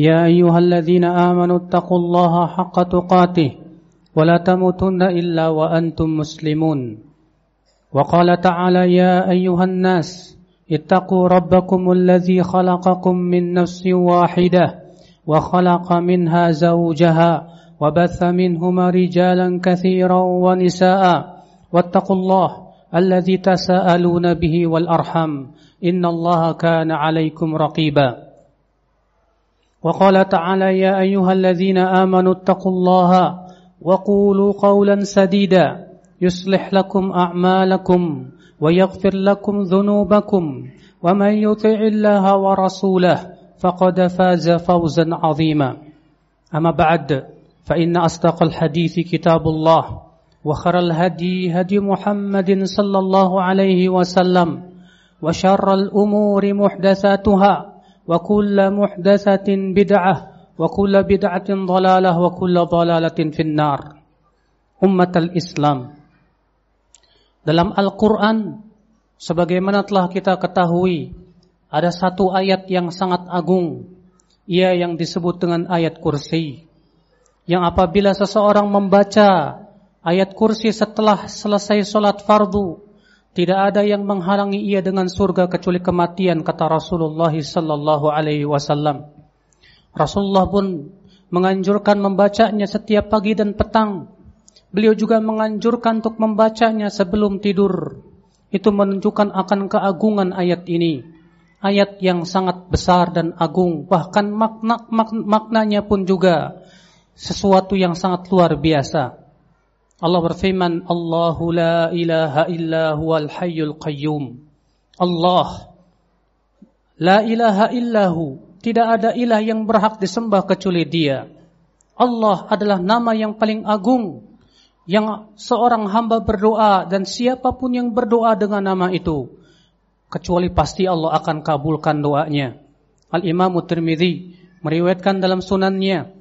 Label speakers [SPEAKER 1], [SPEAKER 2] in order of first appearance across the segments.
[SPEAKER 1] يا أيها الذين آمنوا اتقوا الله حق تقاته ولا تموتن إلا وأنتم مسلمون. وقال تعالى يا أيها الناس اتقوا ربكم الذي خلقكم من نفس واحدة وخلق منها زوجها وبث منهما رجالا كثيرا ونساء. واتقوا الله الذي تساءلون به والأرحم إن الله كان عليكم رقيبا. وقال تعالى يا أيها الذين آمنوا اتقوا الله وقولوا قولا سديدا يصلح لكم أعمالكم ويغفر لكم ذنوبكم ومن يطع الله ورسوله فقد فاز فوزا عظيما. أما بعد فإن أصدق الحديث كتاب الله وخر الهدي هدي محمد صلى الله عليه وسلم وشر الأمور محدثاتها وكل محدثة بدعة وكل بدعة ضلالة وكل ضلالة في النار أمة الإسلام Dalam Al-Quran, sebagaimana telah kita ketahui, ada satu ayat yang sangat agung, ia yang disebut dengan ayat kursi. Yang apabila seseorang membaca ayat kursi setelah selesai sholat fardu, tidak ada yang menghalangi ia dengan surga kecuali kematian kata Rasulullah sallallahu alaihi wasallam. Rasulullah pun menganjurkan membacanya setiap pagi dan petang. Beliau juga menganjurkan untuk membacanya sebelum tidur. Itu menunjukkan akan keagungan ayat ini. Ayat yang sangat besar dan agung, bahkan makna, makna maknanya pun juga sesuatu yang sangat luar biasa. Allah berfirman, Allahu la ilaha illa huwal hayyul qayyum. Allah, la ilaha illahu, tidak ada ilah yang berhak disembah kecuali dia. Allah adalah nama yang paling agung, yang seorang hamba berdoa dan siapa pun yang berdoa dengan nama itu, kecuali pasti Allah akan kabulkan doanya. Al-Imam Tirmidzi meriwayatkan dalam sunannya,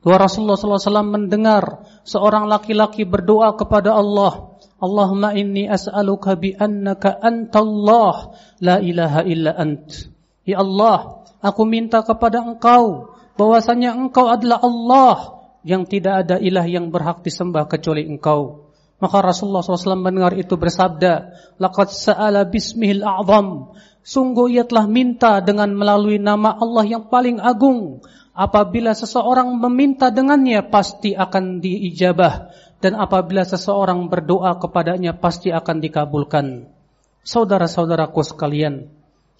[SPEAKER 1] bahwa Rasulullah SAW mendengar seorang laki-laki berdoa kepada Allah. Allahumma inni as'aluka bi annaka antallah la ilaha illa ant. Ya Allah, aku minta kepada engkau bahwasanya engkau adalah Allah yang tidak ada ilah yang berhak disembah kecuali engkau. Maka Rasulullah SAW mendengar itu bersabda, Laqad sa'ala bismihil a'zam. Sungguh ia telah minta dengan melalui nama Allah yang paling agung. Apabila seseorang meminta dengannya pasti akan diijabah dan apabila seseorang berdoa kepadanya pasti akan dikabulkan. Saudara-saudaraku sekalian,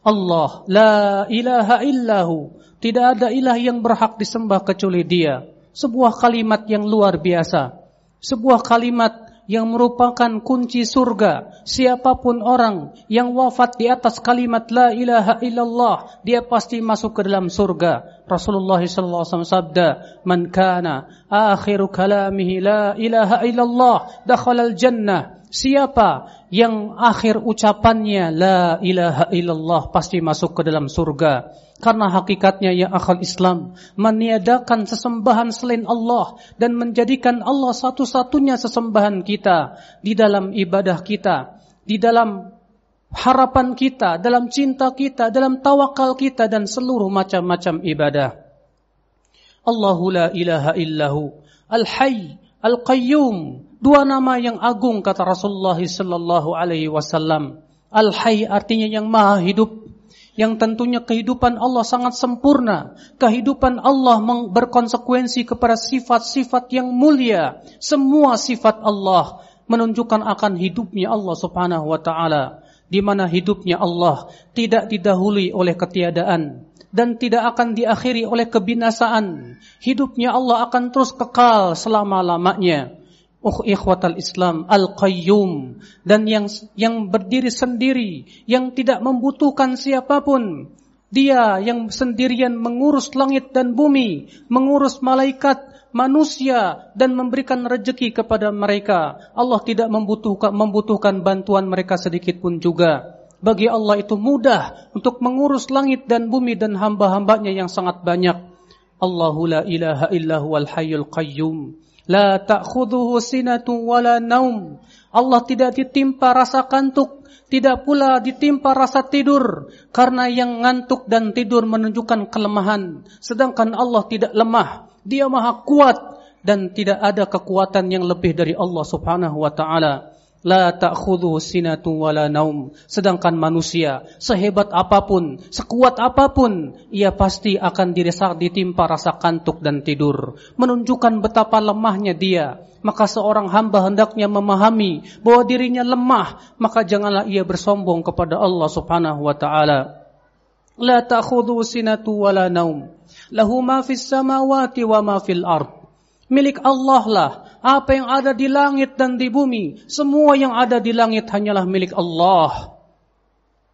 [SPEAKER 1] Allah la ilaha illahu, tidak ada ilah yang berhak disembah kecuali Dia. Sebuah kalimat yang luar biasa. Sebuah kalimat yang merupakan kunci surga. Siapa pun orang yang wafat di atas kalimat la ilaha illallah, dia pasti masuk ke dalam surga. Rasulullah SAW sabda, "Man kana akhiru kalamihi la ilaha illallah, dakhala al-jannah." Siapa yang akhir ucapannya la ilaha illallah pasti masuk ke dalam surga. Karena hakikatnya ya akal Islam meniadakan sesembahan selain Allah dan menjadikan Allah satu-satunya sesembahan kita di dalam ibadah kita, di dalam harapan kita, dalam cinta kita, dalam tawakal kita dan seluruh macam-macam ibadah. Allahu la ilaha illahu al-hayy al-qayyum dua nama yang agung kata Rasulullah sallallahu alaihi wasallam. Al-hayy artinya yang maha hidup yang tentunya kehidupan Allah sangat sempurna. Kehidupan Allah berkonsekuensi kepada sifat-sifat yang mulia. Semua sifat Allah menunjukkan akan hidupnya Allah Subhanahu wa taala di mana hidupnya Allah tidak didahului oleh ketiadaan dan tidak akan diakhiri oleh kebinasaan. Hidupnya Allah akan terus kekal selama-lamanya uh ikhwatal Islam al-qayyum dan yang yang berdiri sendiri yang tidak membutuhkan siapa pun dia yang sendirian mengurus langit dan bumi mengurus malaikat manusia dan memberikan rezeki kepada mereka. Allah tidak membutuhkan membutuhkan bantuan mereka sedikit pun juga. Bagi Allah itu mudah untuk mengurus langit dan bumi dan hamba-hambanya yang sangat banyak. Allahu la ilaha illa huwal hayyul qayyum. La ta'khudhuhu sinatun wala naum. Allah tidak ditimpa rasa kantuk, tidak pula ditimpa rasa tidur karena yang ngantuk dan tidur menunjukkan kelemahan sedangkan Allah tidak lemah dia maha kuat dan tidak ada kekuatan yang lebih dari Allah Subhanahu wa taala la ta'khudhu sinatu wala naum. Sedangkan manusia sehebat apa pun sekuat apa pun ia pasti akan diresak ditimpa rasa kantuk dan tidur. Menunjukkan betapa lemahnya dia maka seorang hamba hendaknya memahami bahwa dirinya lemah maka janganlah ia bersombong kepada Allah Subhanahu wa taala. La ta'khudhu sinatu wala naum. Lahu ma fis samawati wa ma fil ard. Milik Allah lah apa yang ada di langit dan di bumi, semua yang ada di langit hanyalah milik Allah.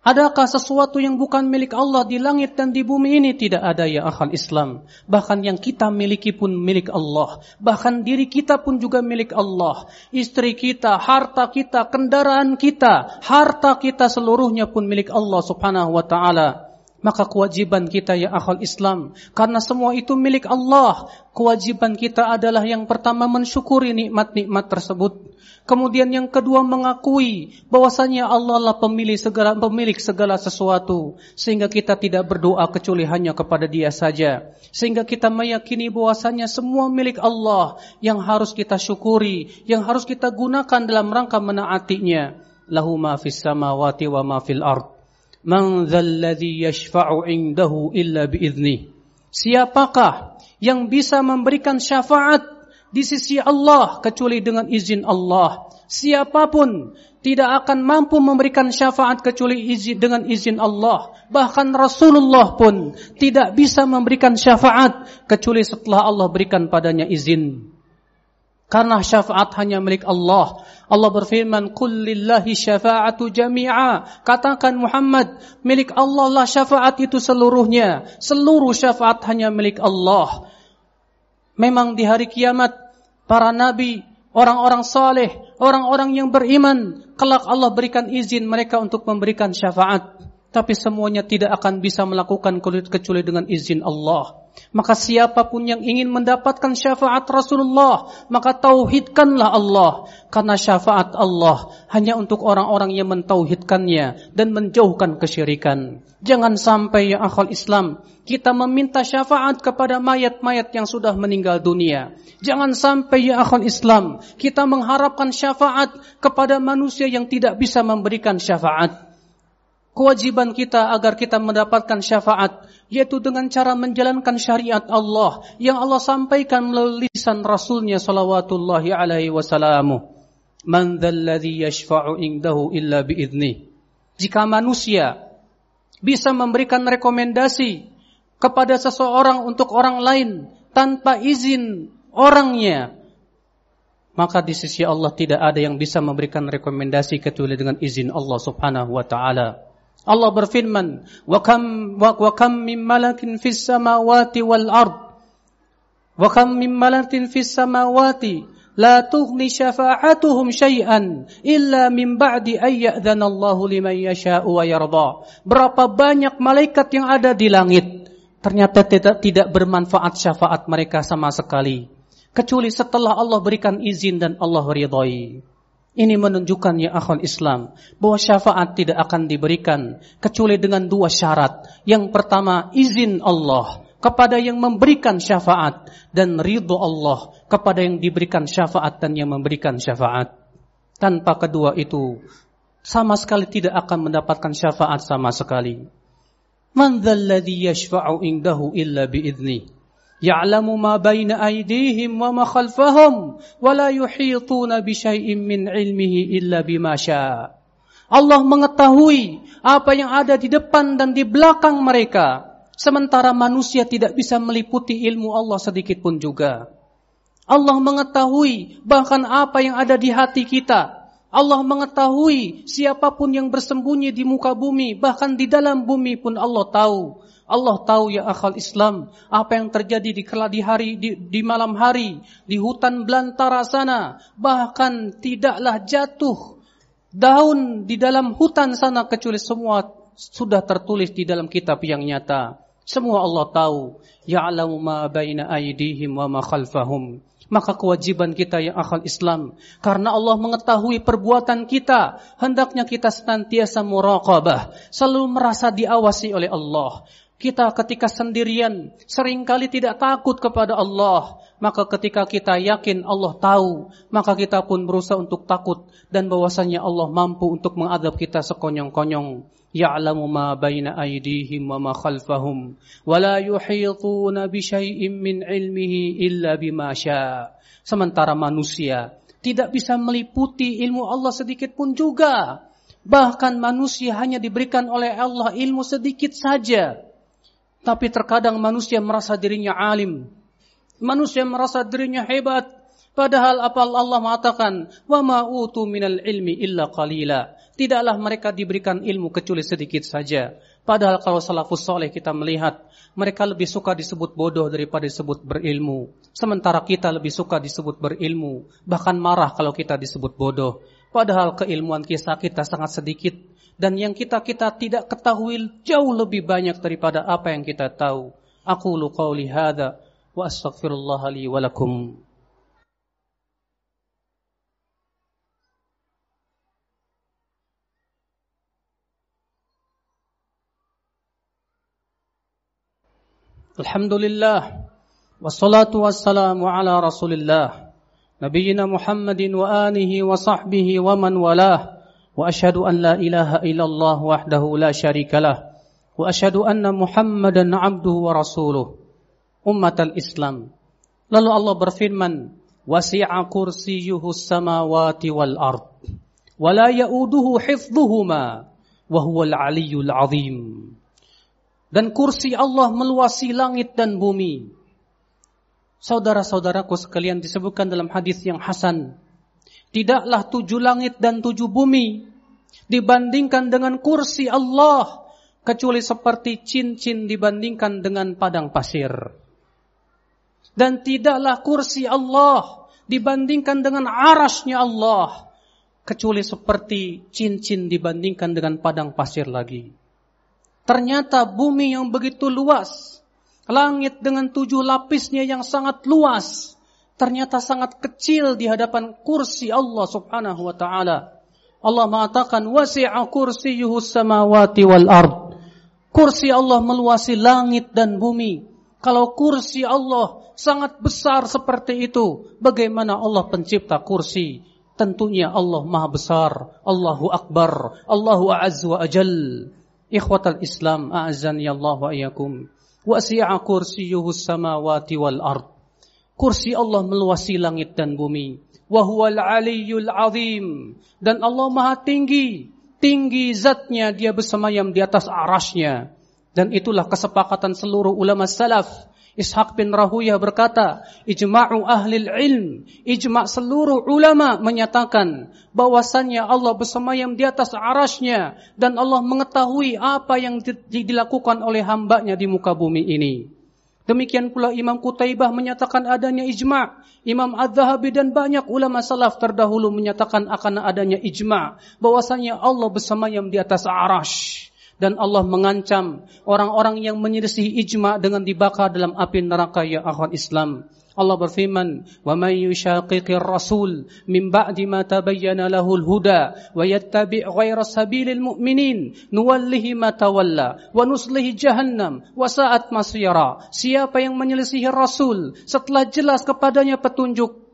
[SPEAKER 1] Adakah sesuatu yang bukan milik Allah di langit dan di bumi ini? Tidak ada ya akal Islam. Bahkan yang kita miliki pun milik Allah. Bahkan diri kita pun juga milik Allah. Istri kita, harta kita, kendaraan kita, harta kita seluruhnya pun milik Allah subhanahu wa ta'ala. Maka kewajiban kita ya akhul Islam Karena semua itu milik Allah. Kewajiban kita adalah yang pertama mensyukuri nikmat-nikmat tersebut. Kemudian yang kedua mengakui bahwasanya Allah lah pemilik segala, pemilik segala sesuatu Sehingga kita tidak berdoa kecuali hanya kepada dia saja. Sehingga kita meyakini bahwasanya semua milik Allah Yang harus kita syukuri Yang harus kita gunakan dalam rangka menaatinya. Lahu ma fis samawati wa ma fil Man yashfa'u indahu illa biidznih. Siapakah yang bisa memberikan syafaat di sisi Allah kecuali dengan izin Allah? Siapa pun tidak akan mampu memberikan syafaat kecuali izin dengan izin Allah. Bahkan Rasulullah pun tidak bisa memberikan syafaat kecuali setelah Allah berikan padanya izin. Karena syafaat hanya milik Allah. Allah berfirman, "Qul lillahi syafa'atu jami'a." Katakan Muhammad, milik Allah lah syafaat itu seluruhnya. Seluruh syafaat hanya milik Allah. Memang di hari kiamat para nabi, orang-orang saleh, orang-orang yang beriman, kelak Allah berikan izin mereka untuk memberikan syafaat. Tapi semuanya tidak akan bisa melakukan kecuali dengan izin Allah. Maka siapa pun yang ingin mendapatkan syafaat Rasulullah, maka tauhidkanlah Allah. Karena syafaat Allah hanya untuk orang-orang yang mentauhidkannya dan menjauhkan kesyirikan. Jangan sampai ya akhal Islam, kita meminta syafaat kepada mayat-mayat yang sudah meninggal dunia. Jangan sampai ya akhal Islam, kita mengharapkan syafaat kepada manusia yang tidak bisa memberikan syafaat. Kewajiban kita agar kita mendapatkan syafaat yaitu dengan cara menjalankan syariat Allah yang Allah sampaikan melalui lisan Rasulnya salawatullahi alaihi wasallam. Man yashfa'u indahu illa biidznih. Jika manusia bisa memberikan rekomendasi kepada seseorang untuk orang lain tanpa izin orangnya, maka di sisi Allah tidak ada yang bisa memberikan rekomendasi kecuali dengan izin Allah Subhanahu wa taala. Allah berfirman, "Wa kam wa, kam min malakin fis samawati wal ard." Wa kam min malakin fis samawati la tughni syafa'atuhum syai'an illa min ba'di ay ya'dzana Allahu liman yasha'u wa yarda. Berapa banyak malaikat yang ada di langit ternyata tidak tidak bermanfaat syafaat mereka sama sekali kecuali setelah Allah berikan izin dan Allah ridhai. Ini menunjukkan ya akhul Islam bahwa syafaat tidak akan diberikan kecuali dengan dua syarat. Yang pertama izin Allah kepada yang memberikan syafaat dan ridho Allah kepada yang diberikan syafaat dan yang memberikan syafaat. Tanpa kedua itu sama sekali tidak akan mendapatkan syafaat sama sekali. Man dzalladzi yashfa'u indahu illa biidznihi aydihim wa ma khalfahum wa la yuhituna bi syai'in min ilmihi illa bima syaa. Allah mengetahui apa yang ada di depan dan di belakang mereka sementara manusia tidak bisa meliputi ilmu Allah sedikit pun juga. Allah mengetahui bahkan apa yang ada di hati kita. Allah mengetahui siapa pun yang bersembunyi di muka bumi, bahkan di dalam bumi pun Allah tahu. Allah tahu ya akal Islam apa yang terjadi di di hari di, di malam hari di hutan belantara sana bahkan tidaklah jatuh daun di dalam hutan sana kecuali semua sudah tertulis di dalam kitab yang nyata. Semua Allah tahu. Ya'lamu ma baina aydihim wa ma khalfahum. Maka kewajiban kita yang akal Islam karena Allah mengetahui perbuatan kita hendaknya kita senantiasa muraqabah selalu merasa diawasi oleh Allah kita ketika sendirian sering kali tidak takut kepada Allah. Maka ketika kita yakin Allah tahu, maka kita pun berusaha untuk takut dan bahwasanya Allah mampu untuk mengadab kita sekonyong-konyong. Ya'lamu ma baina aydihim wa ma khalfahum wa la yuhituna bi syai'in min ilmihi illa bima. Sementara manusia tidak bisa meliputi ilmu Allah sedikit pun juga. Bahkan manusia hanya diberikan oleh Allah ilmu sedikit saja. Tapi terkadang manusia merasa dirinya alim. Manusia merasa dirinya hebat. Padahal apa Allah mengatakan, "Wa ma utu minal ilmi illa qalila." Tidaklah mereka diberikan ilmu kecuali sedikit saja. Padahal kalau salafus soleh kita melihat, mereka lebih suka disebut bodoh daripada disebut berilmu. Sementara kita lebih suka disebut berilmu, bahkan marah kalau kita disebut bodoh. Padahal keilmuan kisah kita sangat sedikit dan yang kita kita tidak ketahui jauh lebih banyak daripada apa yang kita tahu. Aku lu qauli hadza wa astaghfirullah li wa lakum. Alhamdulillah wassalatu wassalamu ala Rasulillah nabiyina Muhammadin wa alihi wa sahbihi wa man walah واشهد ان لا اله الا الله وحده لا شريك له واشهد ان محمدا عبده ورسوله امه الاسلام lalu Allah berfirman wasi'a kursiyyuhu samawati wal ard wa la ya'uduhu hifdhuhuma wa huwal aliyyul azim dan kursi Allah meluasi langit dan bumi Saudara-saudaraku sekalian disebutkan dalam hadis yang hasan Tidaklah tujuh langit dan tujuh bumi dibandingkan dengan kursi Allah kecuali seperti cincin dibandingkan dengan padang pasir. Dan tidaklah kursi Allah dibandingkan dengan arasnya Allah kecuali seperti cincin dibandingkan dengan padang pasir lagi. Ternyata bumi yang begitu luas, langit dengan tujuh lapisnya yang sangat luas, ternyata sangat kecil di hadapan kursi Allah Subhanahu wa taala. Allah mengatakan wasi'a kursiyyuhu samawati wal ard. Kursi Allah meluasi langit dan bumi. Kalau kursi Allah sangat besar seperti itu, bagaimana Allah pencipta kursi? Tentunya Allah Maha Besar, Allahu Akbar, Allahu Azza wa Ajal. Ikhwatal Islam, a'azani Allah wa iyyakum. Wasi'a kursiyyuhu samawati wal ard. Kursi Allah meluasi langit dan bumi. Wahuwal aliyul azim. Dan Allah maha tinggi. Tinggi zatnya dia bersemayam di atas arasnya. Dan itulah kesepakatan seluruh ulama salaf. Ishaq bin Rahuyah berkata, ijma'u ahli ilm, ijma' seluruh ulama menyatakan bahwasannya Allah bersemayam di atas arasnya dan Allah mengetahui apa yang dilakukan oleh hambanya di muka bumi ini. Demikian pula Imam Qutaibah menyatakan adanya ijma. Imam Az-Zahabi dan banyak ulama salaf terdahulu menyatakan akan adanya ijma. Bahwasanya Allah bersemayam di atas arash. Dan Allah mengancam orang-orang yang menyelisihi ijma dengan dibakar dalam api neraka ya akhwat Islam. Allah berfirman, "Wa man yushaqiqir rasul min ba'di ma tabayyana lahul huda wa yattabi' ghayra sabilil mu'minin nuwallihi ma tawalla wa nuslihi jahannam wa sa'at masira." Siapa yang menyelisihi rasul setelah jelas kepadanya petunjuk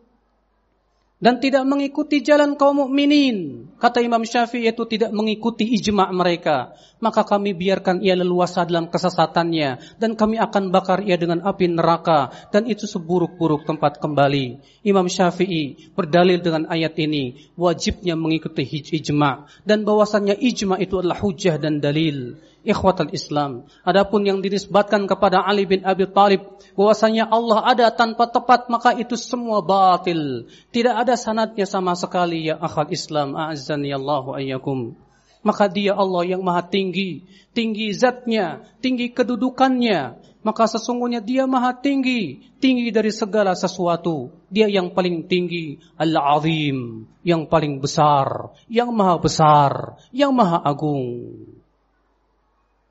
[SPEAKER 1] dan tidak mengikuti jalan kaum mukminin. Kata Imam Syafi'i itu tidak mengikuti ijma' mereka. Maka kami biarkan ia leluasa dalam kesesatannya dan kami akan bakar ia dengan api neraka dan itu seburuk-buruk tempat kembali. Imam Syafi'i berdalil dengan ayat ini wajibnya mengikuti ijma' dan bahwasannya ijma' itu adalah hujah dan dalil ikhwatal Islam. Adapun yang dinisbatkan kepada Ali bin Abi Thalib bahwasanya Allah ada tanpa tepat maka itu semua batil. Tidak ada sanatnya sama sekali ya akhal Islam. A'azzani Allahu ayyakum. maka dia Allah yang maha tinggi, tinggi zatnya, tinggi kedudukannya, maka sesungguhnya dia maha tinggi, tinggi dari segala sesuatu. Dia yang paling tinggi, Al-Azim, yang paling besar, yang maha besar, yang maha agung.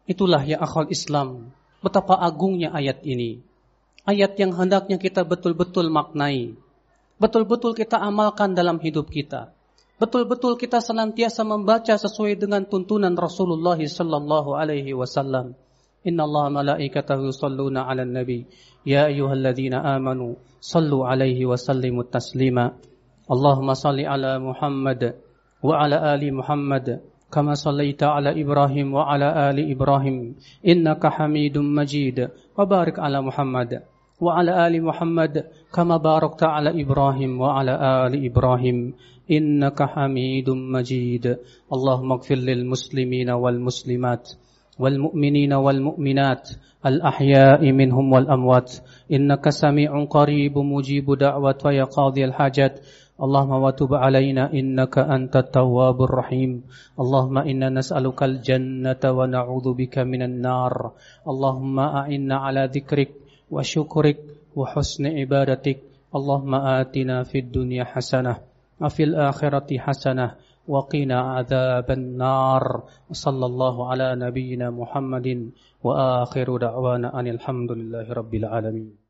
[SPEAKER 1] Itulah ya akal Islam, betapa agungnya ayat ini. Ayat yang hendaknya kita betul-betul maknai. Betul-betul kita amalkan dalam hidup kita betul-betul kita senantiasa membaca sesuai dengan tuntunan Rasulullah sallallahu alaihi wasallam. Inna Allah malaikatahu yusalluna 'alan nabi ya ayyuhalladzina amanu sallu alaihi wa sallimu taslima. Allahumma salli ala Muhammad wa ala ali Muhammad كما صليت على إبراهيم وعلى آل إبراهيم إنك حميد مجيد. وبارك على محمد وعلى آل محمد كما باركت على إبراهيم وعلى آل إبراهيم إنك حميد مجيد. اللهم اغفر للمسلمين والمسلمات والمؤمنين والمؤمنات الأحياء منهم والأموات إنك سميع قريب مجيب دعوة ويقاضي قاضي الحاجات. اللهم وتب علينا إنك أنت التواب الرحيم. اللهم إنا نسألك الجنة ونعوذ بك من النار. اللهم أعنا على ذكرك وشكرك وحسن عبادتك. اللهم آتنا في الدنيا حسنة وفي الآخرة حسنة وقنا عذاب النار. صلى الله على نبينا محمد وآخر دعوانا أن الحمد لله رب العالمين.